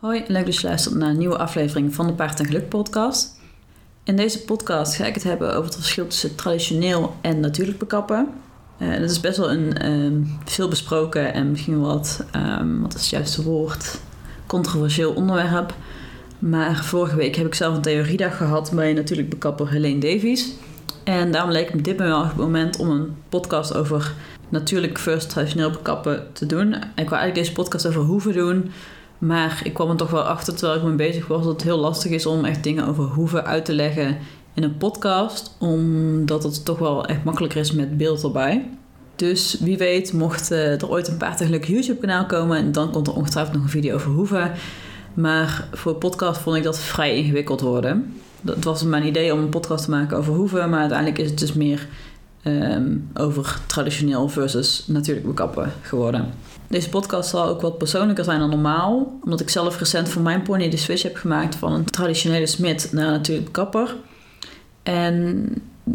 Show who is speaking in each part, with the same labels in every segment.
Speaker 1: Hoi, leuk dat je luistert naar een nieuwe aflevering van de Paard en Geluk podcast. In deze podcast ga ik het hebben over het verschil tussen traditioneel en natuurlijk bekappen. Uh, dat is best wel een uh, veel besproken en misschien wat, um, wat is het juiste woord, controversieel onderwerp. Maar vorige week heb ik zelf een theoriedag gehad bij natuurlijk bekapper Helene Davies. En daarom leek me dit wel het moment om een podcast over natuurlijk first traditioneel bekappen te doen. Ik wil eigenlijk deze podcast over hoeven doen. Maar ik kwam er toch wel achter terwijl ik me bezig was dat het heel lastig is om echt dingen over hoeven uit te leggen in een podcast. Omdat het toch wel echt makkelijker is met beeld erbij. Dus wie weet, mocht eh, er ooit een paar tegelijk YouTube kanaal komen, en dan komt er ongetwijfeld nog een video over hoeven. Maar voor podcast vond ik dat vrij ingewikkeld worden. Dat was mijn idee om een podcast te maken over hoeven, maar uiteindelijk is het dus meer Ehm, over traditioneel versus natuurlijk bekappen geworden. Deze podcast zal ook wat persoonlijker zijn dan normaal, omdat ik zelf recent voor mijn pony de switch heb gemaakt van een traditionele smid naar natuurlijk kapper. En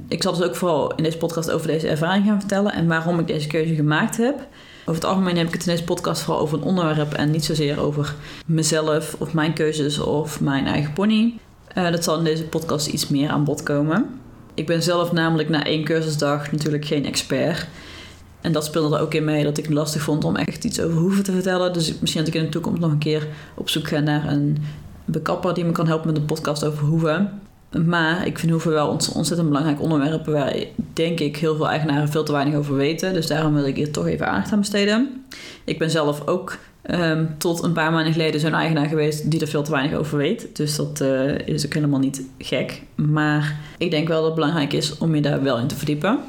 Speaker 1: ik zal dus ook vooral in deze podcast over deze ervaring gaan vertellen en waarom ik deze keuze gemaakt heb. Over het algemeen heb ik het in deze podcast vooral over een onderwerp en niet zozeer over mezelf of mijn keuzes of mijn eigen pony. Uh, dat zal in deze podcast iets meer aan bod komen. Ik ben zelf namelijk na één cursusdag natuurlijk geen expert. En dat speelde er ook in mee dat ik het lastig vond om echt iets over hoeven te vertellen. Dus misschien dat ik in de toekomst nog een keer op zoek ga naar een bekapper die me kan helpen met een podcast over hoeven. Maar ik vind hoeven wel ontzettend belangrijk onderwerp waar denk ik heel veel eigenaren veel te weinig over weten. Dus daarom wil ik hier toch even aandacht aan besteden. Ik ben zelf ook um, tot een paar maanden geleden zo'n eigenaar geweest die er veel te weinig over weet. Dus dat uh, is ook helemaal niet gek. Maar ik denk wel dat het belangrijk is om je daar wel in te verdiepen.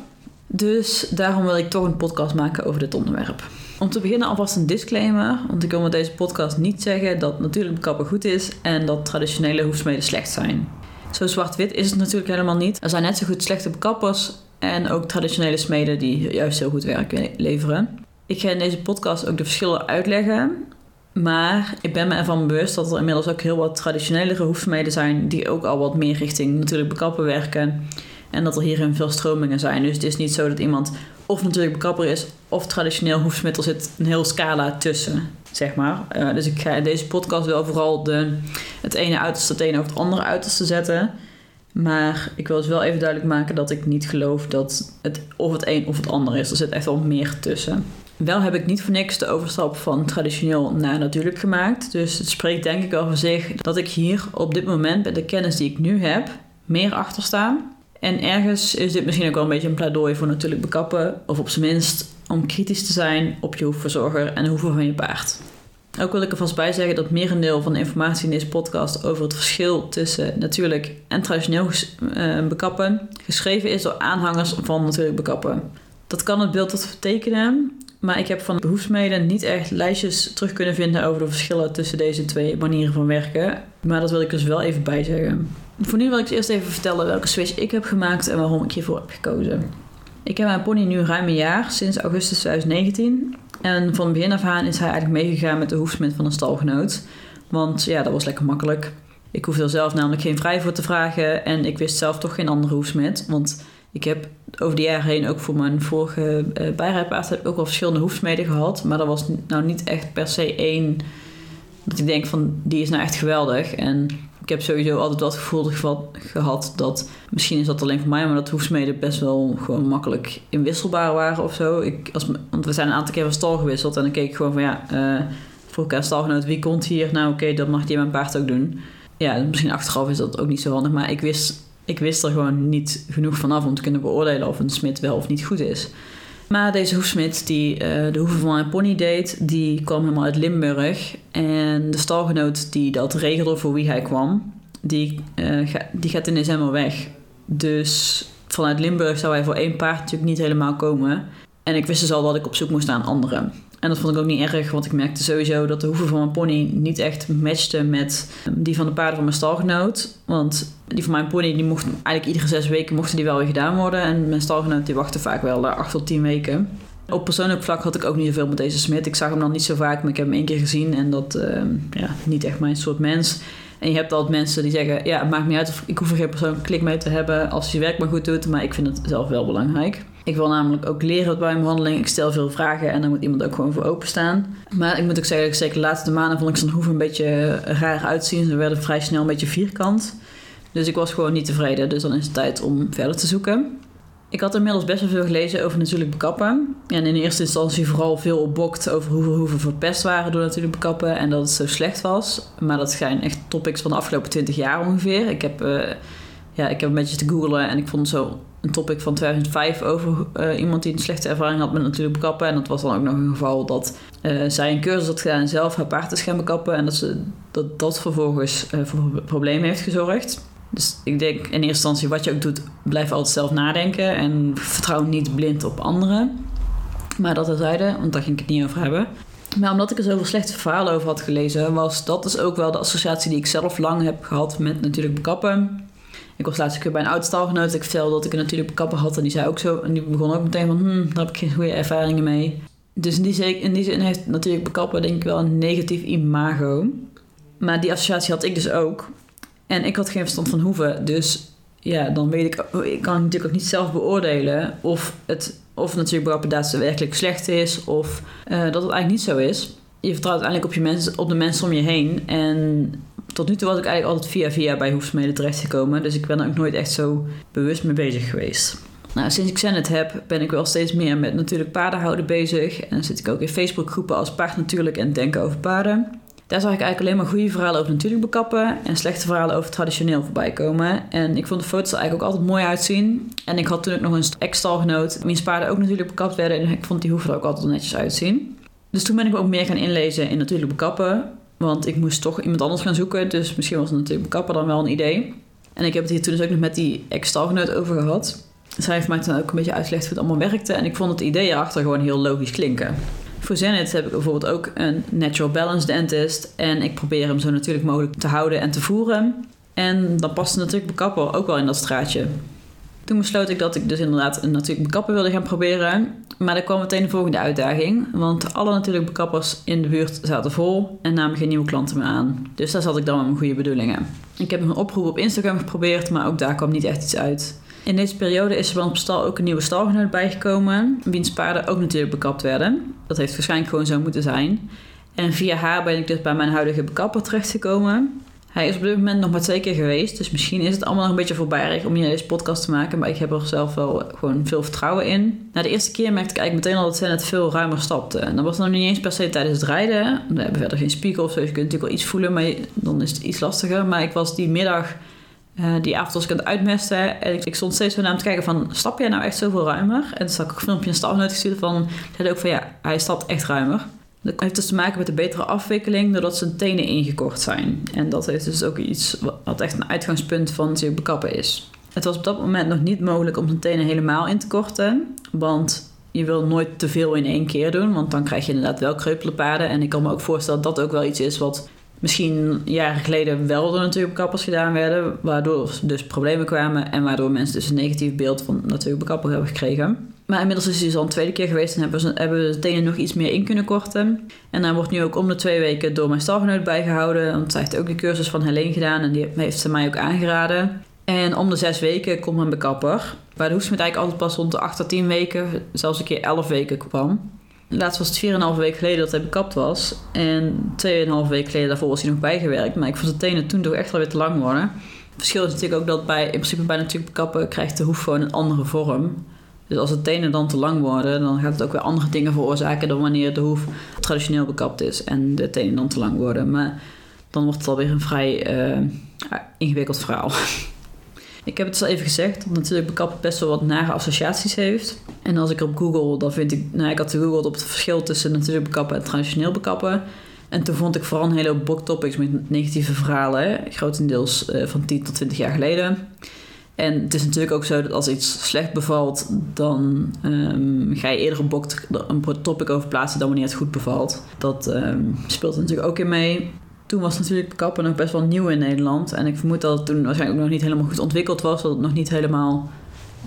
Speaker 1: Dus daarom wil ik toch een podcast maken over dit onderwerp. Om te beginnen alvast een disclaimer, want ik wil met deze podcast niet zeggen dat natuurlijk bekappen goed is en dat traditionele hoefsmeden slecht zijn. Zo zwart-wit is het natuurlijk helemaal niet. Er zijn net zo goed slechte bekappers en ook traditionele smeden die juist heel goed werk leveren. Ik ga in deze podcast ook de verschillen uitleggen. Maar ik ben me ervan bewust dat er inmiddels ook heel wat traditionelere hoefsmeden zijn die ook al wat meer richting natuurlijk bekappen werken. En dat er hierin veel stromingen zijn. Dus het is niet zo dat iemand of natuurlijk bekapper is of traditioneel hoefsmid. Er zit een heel scala tussen, zeg maar. Uh, dus ik ga in deze podcast wel vooral de, het ene uiterste het ene over het andere uiterste zetten. Maar ik wil dus wel even duidelijk maken dat ik niet geloof dat het of het een of het ander is. Er zit echt wel meer tussen. Wel heb ik niet voor niks de overstap van traditioneel naar natuurlijk gemaakt. Dus het spreekt denk ik over zich dat ik hier op dit moment met de kennis die ik nu heb meer achter sta. En ergens is dit misschien ook wel een beetje een pleidooi voor natuurlijk bekappen. Of op zijn minst om kritisch te zijn op je hoefverzorger en de hoeven van je paard. Ook wil ik er vast bij zeggen dat merendeel van de informatie in deze podcast over het verschil tussen natuurlijk en traditioneel eh, bekappen geschreven is door aanhangers van natuurlijk bekappen. Dat kan het beeld wat vertekenen, maar ik heb van behoefsmeden niet echt lijstjes terug kunnen vinden over de verschillen tussen deze twee manieren van werken. Maar dat wil ik dus wel even bijzeggen. Voor nu wil ik eerst even vertellen welke switch ik heb gemaakt en waarom ik hiervoor heb gekozen. Ik heb mijn pony nu ruim een jaar, sinds augustus 2019. En van begin af aan is hij eigenlijk meegegaan met de hoefsmid van een stalgenoot. Want ja, dat was lekker makkelijk. Ik hoefde er zelf namelijk geen vrij voor te vragen en ik wist zelf toch geen andere hoefsmid. Want ik heb over de jaren heen ook voor mijn vorige uh, bijrijpaard heb ook wel verschillende hoefsmeden gehad. Maar dat was nou niet echt per se één dat ik denk van die is nou echt geweldig. En ik heb sowieso altijd dat gevoel gehad dat misschien is dat alleen voor mij, maar dat hoefsmeden best wel gewoon makkelijk inwisselbaar waren of zo. Ik, als, want we zijn een aantal keer van stal gewisseld en dan keek ik gewoon van ja, uh, vroeg ik stalgenoot wie komt hier? Nou oké, dat mag die mijn paard ook doen. Ja, misschien achteraf is dat ook niet zo handig, maar ik wist ik wist er gewoon niet genoeg vanaf om te kunnen beoordelen of een smid wel of niet goed is. Maar deze hoefsmid die uh, de hoeven van mijn pony deed, die kwam helemaal uit Limburg. En de stalgenoot die dat regelde voor wie hij kwam, die, ga, die gaat in december weg. Dus vanuit Limburg zou hij voor één paard natuurlijk niet helemaal komen. En ik wist dus al dat ik op zoek moest naar een andere. En dat vond ik ook niet erg, want ik merkte sowieso dat de hoeven van mijn pony niet echt matchte met ehm, die van de paarden van mijn stalgenoot. Want die van mijn pony, die mocht eigenlijk iedere zes weken mochten die wel weer gedaan worden. En mijn stalgenoot die wachtte vaak wel acht tot tien weken. Op persoonlijk vlak had ik ook niet zoveel met deze smid. Ik zag hem dan niet zo vaak, maar ik heb hem één keer gezien. En dat, uh, ja, niet echt mijn soort mens. En je hebt altijd mensen die zeggen, ja, het maakt niet uit of ik hoef er geen persoonlijk klik mee te hebben als je werk maar goed doet. Maar ik vind het zelf wel belangrijk. Ik wil namelijk ook leren bij een behandeling. Ik stel veel vragen en dan moet iemand ook gewoon voor openstaan. Maar ik moet ook zeggen, zeker de laatste maanden vond ik zijn hoeven een beetje raar uitzien. Ze werden vrij snel een beetje vierkant. Dus ik was gewoon niet tevreden. Dus dan is het tijd om verder te zoeken. Ik had inmiddels best wel veel gelezen over natuurlijk bekappen. En in eerste instantie vooral veel opbokt over hoeveel, hoeveel verpest waren door natuurlijk bekappen. En dat het zo slecht was. Maar dat zijn echt topics van de afgelopen 20 jaar ongeveer. Ik heb, uh, ja, ik heb een beetje te googlen en ik vond zo een topic van 2005 over uh, iemand die een slechte ervaring had met natuurlijk bekappen. En dat was dan ook nog een geval dat uh, zij een cursus had gedaan en zelf haar paard te gaan bekappen. En dat ze, dat, dat vervolgens voor problemen heeft gezorgd. Dus ik denk in eerste instantie, wat je ook doet, blijf altijd zelf nadenken. En vertrouw niet blind op anderen. Maar dat terzijde, want daar ging ik het niet over hebben. Maar omdat ik er zoveel slechte verhalen over had gelezen, was dat dus ook wel de associatie die ik zelf lang heb gehad met natuurlijk bekappen. Ik was laatst een keer bij een oud stalgenoot. Ik vertelde dat ik een natuurlijk bekappen had. En die zei ook zo. En die begon ook meteen van, hmm, daar heb ik geen goede ervaringen mee. Dus in die, zin, in die heeft natuurlijk bekappen denk ik wel een negatief imago. Maar die associatie had ik dus ook. En ik had geen verstand van hoeven. Dus ja, dan weet ik, ik kan natuurlijk ook niet zelf beoordelen of het of natuurlijk daadwerkelijk slecht is of uh, dat het eigenlijk niet zo is. Je vertrouwt uiteindelijk op, je mensen, op de mensen om je heen. En tot nu toe was ik eigenlijk altijd via via bij hoefsmeden terechtgekomen. Dus ik ben er ook nooit echt zo bewust mee bezig geweest. Nou, sinds ik Zenit heb, ben ik wel steeds meer met natuurlijk paardenhouden bezig. En dan zit ik ook in Facebookgroepen als Paard Natuurlijk en Denken over Paarden. Daar zag ik eigenlijk alleen maar goede verhalen over natuurlijk bekappen en slechte verhalen over traditioneel voorbij komen. En ik vond de foto's er eigenlijk ook altijd mooi uitzien. En ik had toen ook nog een ex-stalgenoot, wiens paarden ook natuurlijk bekapt werden. En ik vond die hoeven er ook altijd netjes uitzien. Dus toen ben ik me ook meer gaan inlezen in natuurlijk bekappen. Want ik moest toch iemand anders gaan zoeken. Dus misschien was natuurlijk bekappen dan wel een idee. En ik heb het hier toen dus ook nog met die ex-stalgenoot over gehad. Zij heeft mij toen ook een beetje uitgelegd hoe het allemaal werkte. En ik vond het idee erachter gewoon heel logisch klinken. Voor Zenit heb ik bijvoorbeeld ook een Natural Balance Dentist. En ik probeer hem zo natuurlijk mogelijk te houden en te voeren. En dan past natuurlijk bekapper ook wel in dat straatje. Toen besloot ik dat ik dus inderdaad een natuurlijk bekapper wilde gaan proberen. Maar er kwam meteen de volgende uitdaging. Want alle natuurlijk bekappers in de buurt zaten vol en namen geen nieuwe klanten meer aan. Dus daar zat ik dan met mijn goede bedoelingen. Ik heb een oproep op Instagram geprobeerd, maar ook daar kwam niet echt iets uit. In deze periode is er bij ons stal ook een nieuwe stalgenoot bijgekomen, wiens paarden ook natuurlijk bekapt werden. Dat heeft waarschijnlijk gewoon zo moeten zijn. En via haar ben ik dus bij mijn huidige bekapper terechtgekomen. Hij is op dit moment nog maar twee keer geweest, dus misschien is het allemaal nog een beetje voorbij om hier deze podcast te maken, maar ik heb er zelf wel gewoon veel vertrouwen in. Na de eerste keer merkte ik eigenlijk meteen al dat het veel ruimer stapte. En dat was nog niet eens per se tijdens het rijden. We hebben verder geen spiegel of zo, dus je kunt natuurlijk wel iets voelen, maar dan is het iets lastiger. Maar ik was die middag uh, die avond was ik aan het uitmesten en ik, ik stond steeds weer naar hem te kijken van... stap jij nou echt zoveel ruimer? En toen zag ik een filmpje een stap gestuurd van... hij ook van ja, hij stapt echt ruimer. Dat heeft dus te maken met de betere afwikkeling doordat zijn tenen ingekort zijn. En dat heeft dus ook iets wat echt een uitgangspunt van zich bekappen is. Het was op dat moment nog niet mogelijk om zijn tenen helemaal in te korten. Want je wil nooit te veel in één keer doen, want dan krijg je inderdaad wel kreupele En ik kan me ook voorstellen dat dat ook wel iets is wat misschien jaren geleden wel door natuurlijk kappers gedaan werden, waardoor dus problemen kwamen en waardoor mensen dus een negatief beeld van natuurlijk kapper hebben gekregen. Maar inmiddels is hij dus al een tweede keer geweest en hebben, we de tenen nog iets meer in kunnen korten. En hij wordt nu ook om de twee weken door mijn stalgenoot bijgehouden, want zij heeft ook de cursus van Helene gedaan en die heeft ze mij ook aangeraden. En om de zes weken komt mijn bekapper. Waar de hoefsmid eigenlijk altijd pas rond de 8 tot 10 weken, zelfs een keer 11 weken kwam. Laatst was het 4,5 week geleden dat hij bekapt was. En 2,5 week geleden daarvoor was hij nog bijgewerkt. Maar ik vond de tenen toen toch echt wel weer te lang worden. Het verschil is natuurlijk ook dat bij, in principe bij natuurlijk bekappen krijgt de hoef gewoon een andere vorm. Dus als de tenen dan te lang worden, dan gaat het ook weer andere dingen veroorzaken dan wanneer de hoef traditioneel bekapt is en de tenen dan te lang worden. Maar dan wordt het alweer een vrij uh, ingewikkeld verhaal. Ik heb het al even gezegd, dat natuurlijk bekappen best wel wat nare associaties heeft. En als ik op Google, dan vind ik... Nou, ik had gegoogeld op het verschil tussen natuurlijk bekappen en traditioneel bekappen. En toen vond ik vooral een hele hoop met negatieve verhalen. Grotendeels uh, van 10 tot 20 jaar geleden. En het is natuurlijk ook zo dat als iets slecht bevalt, dan um, ga je eerder een, bok, een topic over plaatsen dan wanneer het goed bevalt. Dat um, speelt er natuurlijk ook in mee toen was natuurlijk kappen nog best wel nieuw in Nederland. En ik vermoed dat het toen waarschijnlijk ook nog niet helemaal goed ontwikkeld was. Dat het nog niet helemaal...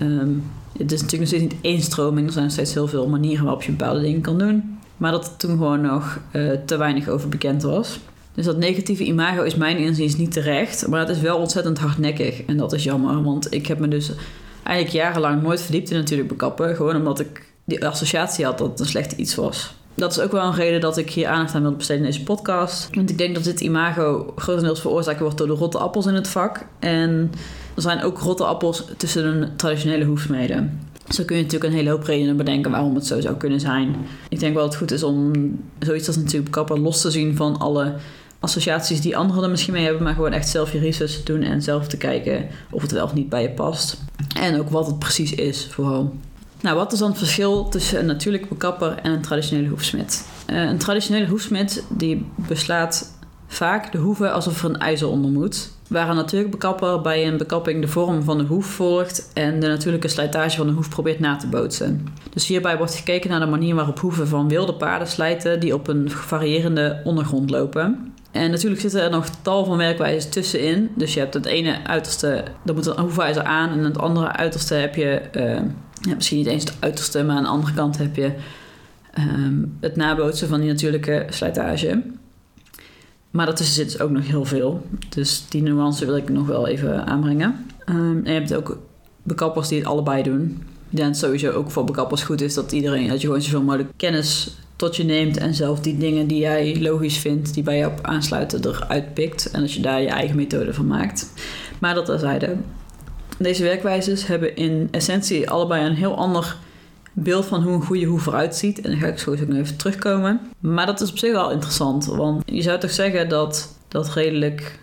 Speaker 1: Um, het is natuurlijk nog steeds niet één stroming. Er zijn nog steeds heel veel manieren waarop je bepaalde dingen kan doen. Maar dat er toen gewoon nog uh, te weinig over bekend was. Dus dat negatieve imago is mijn inziens niet terecht. Maar het is wel ontzettend hardnekkig. En dat is jammer. Want ik heb me dus eigenlijk jarenlang nooit verdiept in natuurlijk bekappen. Gewoon omdat ik die associatie had dat het een slecht iets was. Dat is ook wel een reden dat ik hier aandacht aan wilde besteden in deze podcast. Want ik denk dat dit imago grotendeels veroorzaakt wordt door de rotte appels in het vak. En er zijn ook rotte appels tussen de traditionele hoefsmeden. Zo kun je natuurlijk een hele hoop redenen bedenken waarom het zo zou kunnen zijn. Ik denk wel dat het goed is om zoiets als natuurlijk bekappen los te zien van alle associaties die anderen er misschien mee hebben, maar gewoon echt zelf je research te doen en zelf te kijken of het wel of niet bij je past. En ook wat het precies is, vooral. Nou, wat is dan het verschil tussen een natuurlijke bekapper en een traditionele hoefsmid? Uh, een traditionele hoefsmid die beslaat vaak de hoeven alsof er een ijzer onder moet. Waar een natuurlijke bekapper bij een bekapping de vorm van de hoef volgt en de natuurlijke slijtage van de hoef probeert na te bootsen. Dus hierbij wordt gekeken naar de manier waarop hoeven van wilde paarden slijten die op een variërende ondergrond lopen. En natuurlijk zitten er nog tal van werkwijzen tussenin. Dus je hebt het ene uiterste, daar moet een hoefijzer aan. En het andere uiterste heb je, uh, misschien niet eens het uiterste, maar aan de andere kant heb je um, het nabootsen van die natuurlijke slijtage. Maar daartussen zit dus ook nog heel veel. Dus die nuance wil ik nog wel even aanbrengen. Um, en je hebt ook bekappers die het allebei doen. Ik denk sowieso ook voor bekappers goed is dat iedereen, dat je gewoon zoveel mogelijk kennis tot je neemt en zelf die dingen die jij logisch vindt, die bij jou aansluiten, eruit pikt. En dat je daar je eigen methode van maakt. Maar dat terzijde. Deze werkwijzes hebben in essentie allebei een heel ander beeld van hoe een goede hoef eruit ziet. En daar ga ik zo nog even terugkomen. Maar dat is op zich wel interessant. Want je zou toch zeggen dat dat redelijk...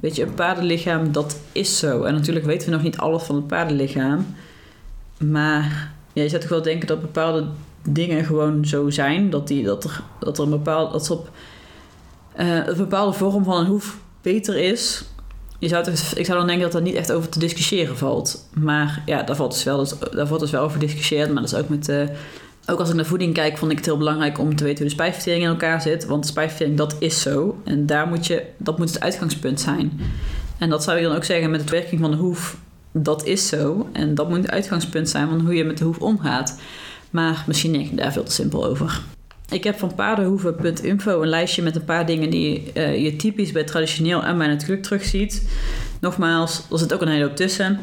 Speaker 1: Weet je, een paardenlichaam, dat is zo. En natuurlijk weten we nog niet alles van het paardenlichaam. Maar ja, je zou toch wel denken dat bepaalde dingen gewoon zo zijn. Dat, die, dat, er, dat er een bepaalde, dat op uh, een bepaalde vorm van een hoef beter is. Je zou ik zou dan denken dat er niet echt over te discussiëren valt. Maar ja, daar valt dus wel, daar valt dus wel over gediscussieerd. Maar dat is ook met... Uh, ook als ik naar voeding kijk, vond ik het heel belangrijk om te weten hoe de spijsvertering in elkaar zit. Want de spijsvertering, dat is zo. En daar moet je, dat moet het uitgangspunt zijn. En dat zou je dan ook zeggen met het werking van de hoef. Dat is zo. En dat moet het uitgangspunt zijn van hoe je met de hoef omgaat. Maar misschien denk ik daar veel te simpel over. Ik heb van paardenhoeven.info een lijstje met een paar dingen die uh, je typisch bij traditioneel en bij natuurlijk terugziet. Nogmaals, er zit ook een hele hoop tussen.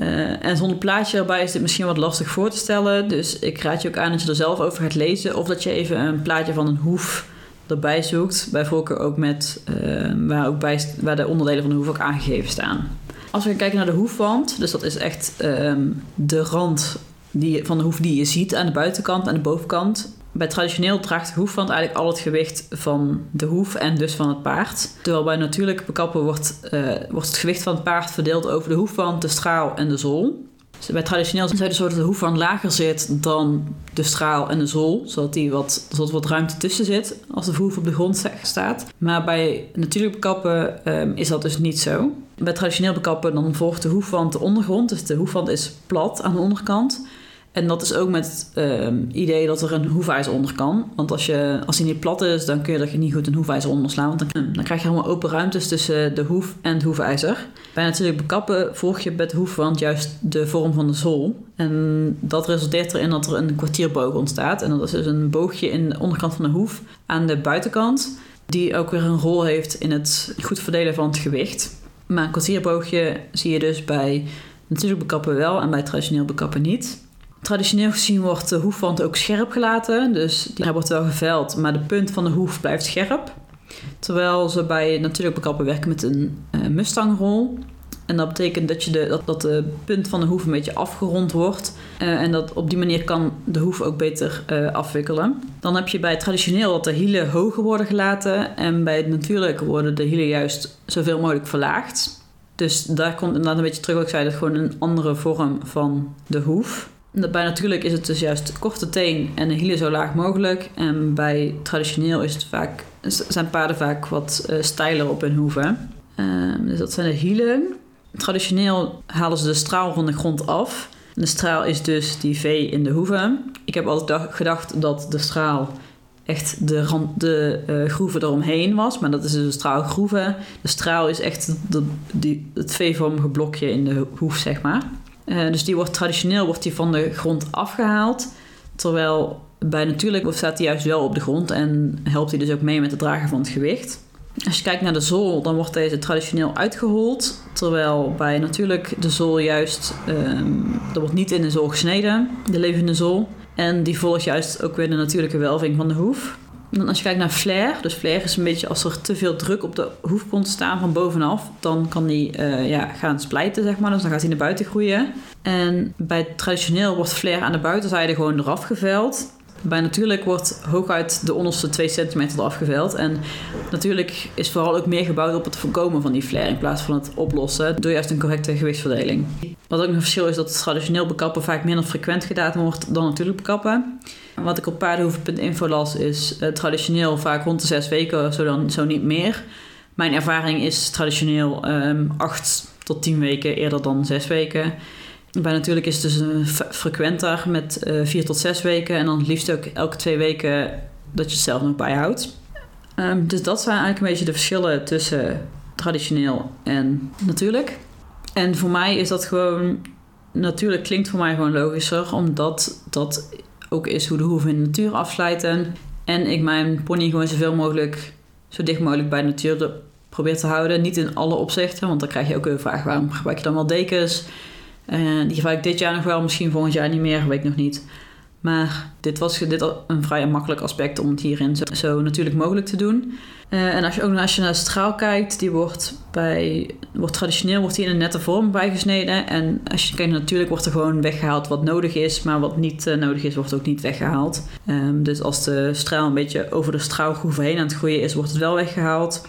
Speaker 1: Uh, en zonder plaatje erbij is dit misschien wat lastig voor te stellen. Dus ik raad je ook aan dat je er zelf over gaat lezen. Of dat je even een plaatje van een hoef erbij zoekt. Bij voorkeur ook met uh, waar, ook bij, waar de onderdelen van de hoef ook aangegeven staan. Als we kijken naar de hoefwand, dus dat is echt uh, de rand die, van de hoef die je ziet aan de buitenkant en de bovenkant. Bij traditioneel draagt de hoefwand eigenlijk al het gewicht van de hoef en dus van het paard. Terwijl bij natuurlijk bekappen wordt, uh, wordt het gewicht van het paard verdeeld over de hoefwand, de straal en de zool. Dus bij traditioneel zou je zo dat de hoefwand lager zit dan de straal en de zool, zodat, die wat, wat ruimte tussen zit als de hoef op de grond staat. Maar bij natuurlijk bekappen um, is dat dus niet zo. Bij traditioneel bekappen dan volgt de hoefwand de ondergrond, dus de hoefwand is plat aan de onderkant. En dat is ook met het uh, idee dat er een hoefijzer onder kan. Want als, je, als die niet plat is, dan kun je er niet goed een hoefijzer onder slaan. Want dan, dan krijg je helemaal open ruimtes tussen de hoef en het hoefijzer. Bij natuurlijk bekappen volg je met hoefwand juist de vorm van de zool. En dat resulteert erin dat er een kwartierboog ontstaat. En dat is dus een boogje in de onderkant van de hoef aan de buitenkant. Die ook weer een rol heeft in het goed verdelen van het gewicht. Maar een kwartierboogje zie je dus bij natuurlijk bekappen wel en bij traditioneel bekappen niet. Traditioneel gezien wordt de hoefwand ook scherp gelaten. Dus die wordt wel geveld, maar de punt van de hoef blijft scherp. Terwijl ze bij natuurlijk bekappen werken met een uh, Mustangrol. En dat betekent dat, je de, dat, dat de punt van de hoef een beetje afgerond wordt. Uh, en dat op die manier kan de hoef ook beter uh, afwikkelen. Dan heb je bij traditioneel dat de hielen hoger worden gelaten. En bij het natuurlijk worden de hielen juist zoveel mogelijk verlaagd. Dus daar komt inderdaad een beetje terug wat ik zei. Dat gewoon een andere vorm van de hoef. Bij natuurlijk is het dus juist korte teen en de hielen zo laag mogelijk. En bij traditioneel is het vaak, zijn paarden vaak wat uh, steiler op hun hoeven. Uh, dus dat zijn de hielen. Traditioneel halen ze de straal van de grond af. De straal is dus die V in de hoeven. Ik heb altijd gedacht dat de straal echt de, rand, de uh, groeven eromheen was. Maar dat is dus de straalgroeven. De straal is echt de, die, het V-vormige blokje in de hoef, zeg maar. Uh, dus die wordt traditioneel wordt die van de grond afgehaald. Terwijl bij natuurlijk staat hij juist wel op de grond en helpt hij dus ook mee met het dragen van het gewicht. Als je kijkt naar de zool, dan wordt deze traditioneel uitgehold. Terwijl bij natuurlijk de zool juist, um, er wordt niet in de zool gesneden, de levende zool. En die volgt juist ook weer de natuurlijke welving van de hoef. Dan als je kijkt naar flare, dus flare is een beetje als er te veel druk op de hoef staan van bovenaf, dan kan die uh, ja, gaan splijten, zeg maar. Dus dan gaat hij naar buiten groeien. En bij traditioneel wordt flare aan de buitenzijde gewoon eraf geveld. Bij natuurlijk wordt hooguit de onderste 2 centimeter eraf geveld. En natuurlijk is vooral ook meer gebouwd op het voorkomen van die flare in plaats van het oplossen door juist een correcte gewichtsverdeling. Wat ook een verschil is dat traditioneel bekappen vaak minder frequent gedaan wordt dan natuurlijk bekappen. Wat ik op paardenhoeven.info las is uh, traditioneel vaak rond de 6 weken, zo, dan, zo niet meer. Mijn ervaring is traditioneel um, 8 tot 10 weken eerder dan 6 weken. Bij natuurlijk is het dus een frequenter met uh, vier tot zes weken. En dan het liefst ook elke twee weken dat je het zelf nog bijhoudt. Um, dus dat zijn eigenlijk een beetje de verschillen tussen traditioneel en natuurlijk. En voor mij is dat gewoon... Natuurlijk klinkt voor mij gewoon logischer. Omdat dat ook is hoe de hoeven in de natuur afsluiten. En ik mijn pony gewoon zoveel mogelijk... Zo dicht mogelijk bij de natuur probeer te houden. Niet in alle opzichten. Want dan krijg je ook een vraag... Waarom gebruik je dan wel dekens? Uh, die gebruik ik dit jaar nog wel, misschien volgend jaar niet meer, weet ik nog niet. Maar dit was dit een vrij makkelijk aspect om het hierin zo natuurlijk mogelijk te doen. Uh, en als je ook als je naar de straal kijkt, die wordt, bij, wordt traditioneel wordt die in een nette vorm bijgesneden. En als je kijkt natuurlijk wordt er gewoon weggehaald wat nodig is, maar wat niet uh, nodig is, wordt ook niet weggehaald. Um, dus als de straal een beetje over de straalgroef heen aan het groeien is, wordt het wel weggehaald.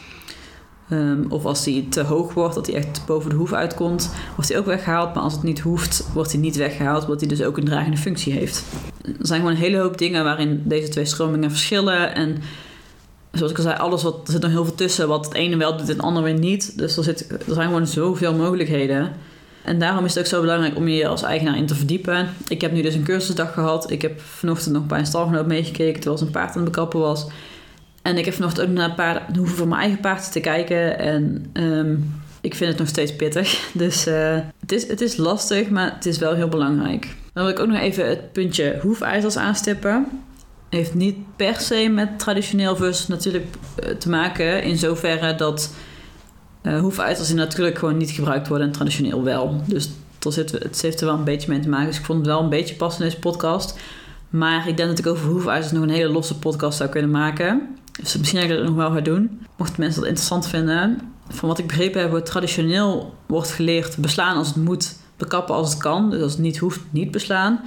Speaker 1: Um, of als die te hoog wordt, dat hij echt boven de hoef uitkomt, wordt hij ook weggehaald. Maar als het niet hoeft, wordt hij niet weggehaald, omdat hij dus ook een dragende functie heeft. Er zijn gewoon een hele hoop dingen waarin deze twee stromingen verschillen. En zoals ik al zei, alles wat, er zit nog heel veel tussen. Wat het ene wel doet het andere weer niet. Dus er, zit, er zijn gewoon zoveel mogelijkheden. En daarom is het ook zo belangrijk om je als eigenaar in te verdiepen. Ik heb nu dus een cursusdag gehad. Ik heb vanochtend nog bij een stalgenoot meegekeken terwijl ze een paard aan het bekappen was. En ik heb vanochtend ook naar een paar hoeven van mijn eigen paard te kijken. En um, ik vind het nog steeds pittig. Dus uh, het, is, het is lastig, maar het is wel heel belangrijk. Dan wil ik ook nog even het puntje hoefijzers aanstippen. Heeft niet per se met traditioneel versus natuurlijk uh, te maken. In zoverre dat uh, hoefijzers in natuurlijk gewoon niet gebruikt worden en traditioneel wel. Dus zit, het heeft er wel een beetje mee te maken. Dus ik vond het wel een beetje passen in deze podcast. Maar ik denk dat ik over hoefijzers nog een hele losse podcast zou kunnen maken. Dus misschien dat ik dat nog wel ga doen. Mochten mensen dat interessant vinden. Van wat ik begrepen heb, wordt traditioneel wordt geleerd beslaan als het moet, bekappen als het kan. Dus als het niet hoeft, niet beslaan.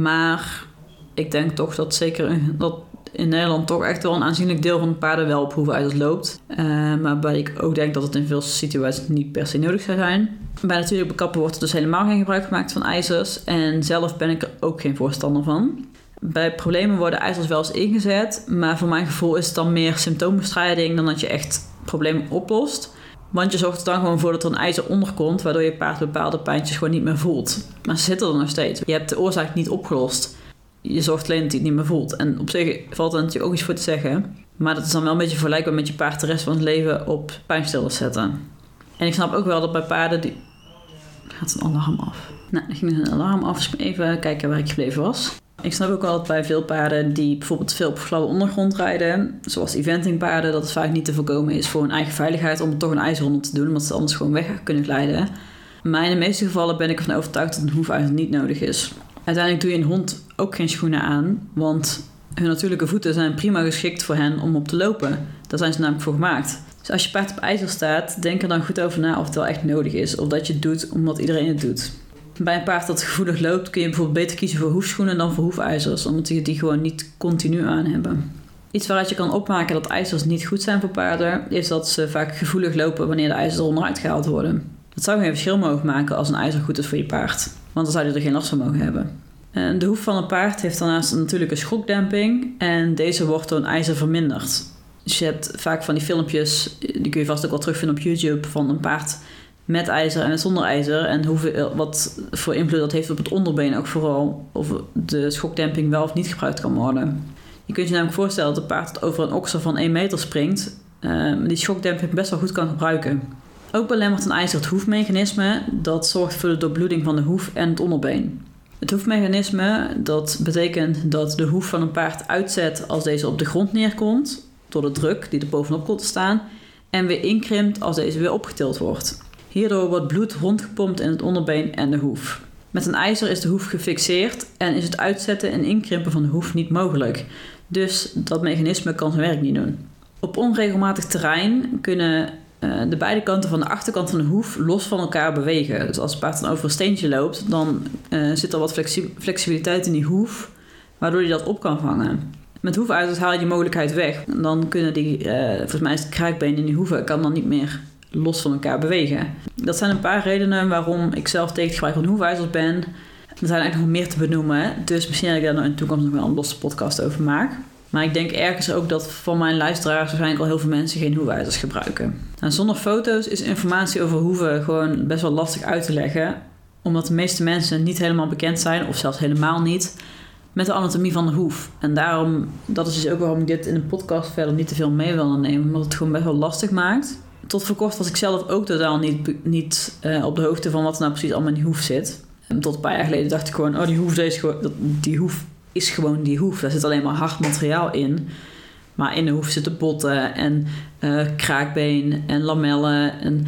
Speaker 1: Maar ik denk toch dat zeker dat in Nederland toch echt wel een aanzienlijk deel van de paarden wel op hoefijzers loopt. Uh, maar waarbij ik ook denk dat het in veel situaties niet per se nodig zou zijn. Bij natuurlijk bekappen wordt er dus helemaal geen gebruik gemaakt van ijzers. En zelf ben ik er ook geen voorstander van. Bij problemen worden ijzers wel eens ingezet, maar voor mijn gevoel is het dan meer symptoombestrijding dan dat je echt problemen oplost. Want je zorgt er dan gewoon voor dat er een ijzer onder komt, waardoor je paard bepaalde pijntjes gewoon niet meer voelt. Maar ze zitten er nog steeds. Je hebt de oorzaak niet opgelost. Je zorgt alleen dat hij het niet meer voelt. En op zich valt er natuurlijk ook iets voor te zeggen. Maar dat is dan wel een beetje vergelijkbaar met je paard de rest van het leven op pijnstillers zetten. En ik snap ook wel dat bij paarden die. Gaat een alarm af? Nou, dan ging een alarm af. Even kijken waar ik gebleven was. Ik snap ook wel dat bij veel paarden die bijvoorbeeld veel op gladde ondergrond rijden, zoals eventingpaarden, dat het vaak niet te voorkomen is voor hun eigen veiligheid om toch een ijzer te doen, omdat ze anders gewoon weg kunnen glijden. Maar in de meeste gevallen ben ik ervan overtuigd dat een hoefijzer niet nodig is. Uiteindelijk doe je een hond ook geen schoenen aan, want hun natuurlijke voeten zijn prima geschikt voor hen om op te lopen. Daar zijn ze namelijk voor gemaakt. Dus als je paard op ijzer staat, denk er dan goed over na of het wel echt nodig is, of dat je het doet omdat iedereen het doet. Bij een paard dat gevoelig loopt kun je bijvoorbeeld beter kiezen voor hoefschoenen dan voor hoefijzers, omdat je die gewoon niet continu aan hebben. Iets waaruit je kan opmaken dat ijzers niet goed zijn voor paarden, is dat ze vaak gevoelig lopen wanneer de ijzers onderuit gehaald worden. Dat zou geen verschil mogen maken als een ijzer goed is voor je paard, want dan zou je er geen last van mogen hebben. En de hoef van een paard heeft daarnaast natuurlijk een schokdemping en deze wordt door een ijzer verminderd. Dus je hebt vaak van die filmpjes, die kun je vast ook wel terugvinden op YouTube, van een paard met ijzer en zonder ijzer. En hoeveel, wat voor invloed dat heeft op het onderbeen ook vooral. Of de schokdemping wel of niet gebruikt kan worden. Je kunt je namelijk voorstellen dat een paard dat over een okser van 1 meter springt... Uh, die schokdemping best wel goed kan gebruiken. Ook belemmert een ijzer het hoefmechanisme. Dat zorgt voor de doorbloeding van de hoef en het onderbeen. Het hoefmechanisme dat betekent dat de hoef van een paard uitzet als deze op de grond neerkomt. door de druk die er bovenop komt te staan en weer inkrimpt als deze weer opgetild wordt. Hierdoor wordt bloed rondgepompt in het onderbeen en de hoef. Met een ijzer is de hoef gefixeerd en is het uitzetten en inkrimpen van de hoef niet mogelijk. Dus dat mechanisme kan zijn werk niet doen. Op onregelmatig terrein kunnen uh, de beide kanten van de achterkant van de hoef los van elkaar bewegen. Dus als het paard dan over een steentje loopt, dan uh, zit er wat flexi flexibiliteit in die hoef, waardoor hij dat op kan vangen. Met hoefijzers haal je die mogelijkheid weg. Dan kunnen die, uh, volgens mij is het kraakbeen in die hoeven, kan dan niet meer los van elkaar bewegen. Dat zijn een paar redenen waarom ik zelf tegen het gebruik van hoefijzers ben. Er zijn eigenlijk nog meer te benoemen. Dus misschien dat ik daar in de toekomst nog wel een losse podcast over maak. Maar ik denk ergens ook dat van mijn luisteraars waarschijnlijk al heel veel mensen geen hoefijzers gebruiken. Nou, zonder foto's is informatie over hoeven gewoon best wel lastig uit te leggen. Omdat de meeste mensen niet helemaal bekend zijn, of zelfs helemaal niet, met de anatomie van de hoef. En daarom, dat is dus ook waarom ik dit in een podcast verder niet te veel mee wil nemen. Omdat het gewoon best wel lastig maakt. Tot voor kort was ik zelf ook totaal niet, niet uh, op de hoogte van wat er nou precies allemaal in die hoef zit. En tot een paar jaar geleden dacht ik gewoon, oh die hoef, deze, die hoef is gewoon die hoef. Daar zit alleen maar hard materiaal in. Maar in de hoef zitten botten en uh, kraakbeen en lamellen. En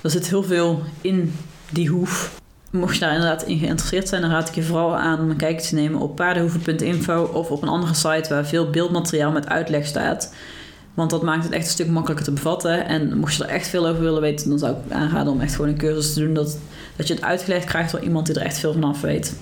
Speaker 1: er zit heel veel in die hoef. Mocht je daar inderdaad in geïnteresseerd zijn, dan raad ik je vooral aan om een kijkje te nemen op paardenhoeven.info of op een andere site waar veel beeldmateriaal met uitleg staat. Want dat maakt het echt een stuk makkelijker te bevatten. En mocht je er echt veel over willen weten, dan zou ik aanraden om echt gewoon een cursus te doen. Dat, dat je het uitgelegd krijgt door iemand die er echt veel van af weet.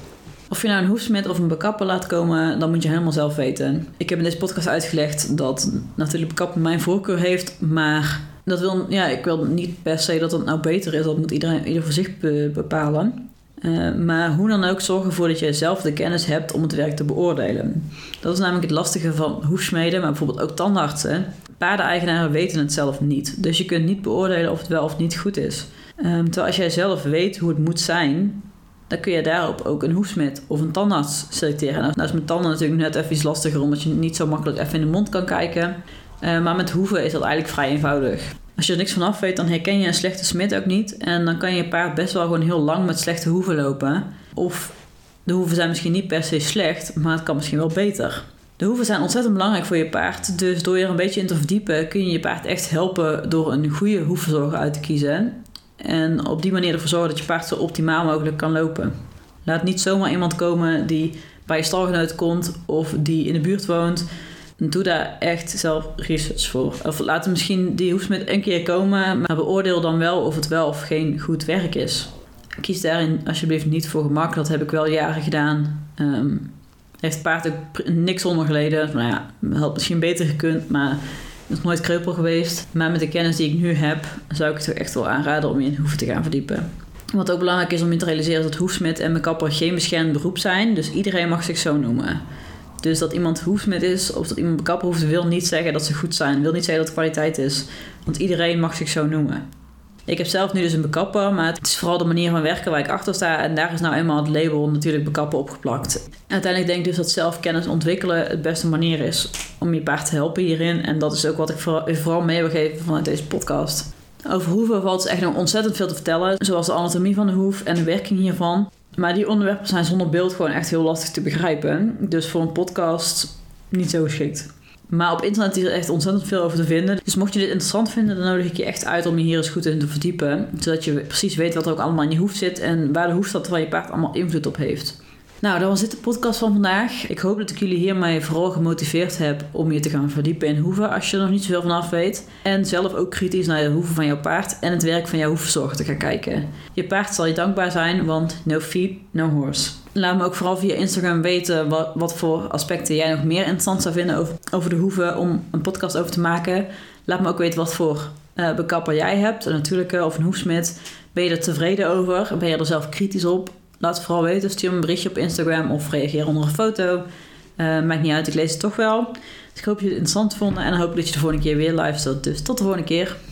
Speaker 1: Of je nou een hoefsmid of een bekapper laat komen, dan moet je helemaal zelf weten. Ik heb in deze podcast uitgelegd dat natuurlijk bekappen mijn voorkeur heeft, maar dat wil, ja, ik wil niet per se dat het nou beter is. Dat moet iedereen ieder voor zich bepalen. Uh, maar hoe dan ook, zorg ervoor dat je zelf de kennis hebt om het werk te beoordelen. Dat is namelijk het lastige van hoefsmeden, maar bijvoorbeeld ook tandartsen. Paardeneigenaren weten het zelf niet. Dus je kunt niet beoordelen of het wel of niet goed is. Um, terwijl als jij zelf weet hoe het moet zijn, dan kun je daarop ook een hoefsmid of een tandarts selecteren. Nou, is met tanden natuurlijk net even iets lastiger, omdat je niet zo makkelijk even in de mond kan kijken. Uh, maar met hoeven is dat eigenlijk vrij eenvoudig. Als je er niks van af weet, dan herken je een slechte smid ook niet. En dan kan je paard best wel gewoon heel lang met slechte hoeven lopen. Of de hoeven zijn misschien niet per se slecht, maar het kan misschien wel beter. De hoeven zijn ontzettend belangrijk voor je paard. Dus door je er een beetje in te verdiepen, kun je je paard echt helpen door een goede hoefverzorger uit te kiezen. En op die manier ervoor zorgen dat je paard zo optimaal mogelijk kan lopen. Laat niet zomaar iemand komen die bij je stalgenoot komt of die in de buurt woont. Doe daar echt zelf research voor. Of laat hem misschien die hoefsmid een keer komen, maar beoordeel dan wel of het wel of geen goed werk is. Kies daarin alsjeblieft niet voor gemak. Dat heb ik wel jaren gedaan. Um, heeft het paard ook niks onder geleden. Nou ja, had misschien beter gekund, maar is nooit kreupel geweest. Maar met de kennis die ik nu heb, zou ik het toch echt wel aanraden om je in hoeven te gaan verdiepen. Wat ook belangrijk is om je te realiseren is dat hoefsmid en kapper geen beschermd beroep zijn. Dus iedereen mag zich zo noemen. Dus dat iemand hoefsmid is of dat iemand bekapper hoeft, wil niet zeggen dat ze goed zijn. Wil niet zeggen dat het kwaliteit is. Want iedereen mag zich zo noemen. Ik heb zelf nu dus een bekapper, maar het is vooral de manier van werken waar ik achter sta. En daar is nou eenmaal het label natuurlijk bekappen opgeplakt. uiteindelijk denk ik dus dat zelfkennis ontwikkelen het beste manier is om je paard te helpen hierin. En dat is ook wat ik vooral mee wil geven vanuit deze podcast. Over hoeven valt dus echt nog ontzettend veel te vertellen. Zoals de anatomie van de hoef en de werking hiervan. Maar die onderwerpen zijn zonder beeld gewoon echt heel lastig te begrijpen. Dus voor een podcast niet zo geschikt. Maar op internet is er echt ontzettend veel over te vinden. Dus mocht je dit interessant vinden, dan nodig ik je echt uit om je hier eens goed in te verdiepen. Zodat je precies weet wat er ook allemaal in je hoef zit en waar de hoefstad van je paard allemaal invloed op heeft. Nou, dat was dit de podcast van vandaag. Ik hoop dat ik jullie hiermee vooral gemotiveerd heb om je te gaan verdiepen in hoeven als je er nog niet zoveel van af weet. En zelf ook kritisch naar de hoeven van jouw paard en het werk van jouw hoefverzorger te gaan kijken. Je paard zal je dankbaar zijn, want no feet, no horse. Laat me ook vooral via Instagram weten wat, wat voor aspecten jij nog meer interessant zou vinden over, over de hoeven om een podcast over te maken. Laat me ook weten wat voor uh, bekapper jij hebt, een natuurlijke of een hoefsmid. Ben je er tevreden over? Ben je er zelf kritisch op? Laat het vooral weten. Stuur me een berichtje op Instagram of reageer onder een foto. Uh, maakt niet uit, ik lees het toch wel. Dus ik hoop dat je het interessant vond en hoop dat je de volgende keer weer live stelt. Dus tot de volgende keer.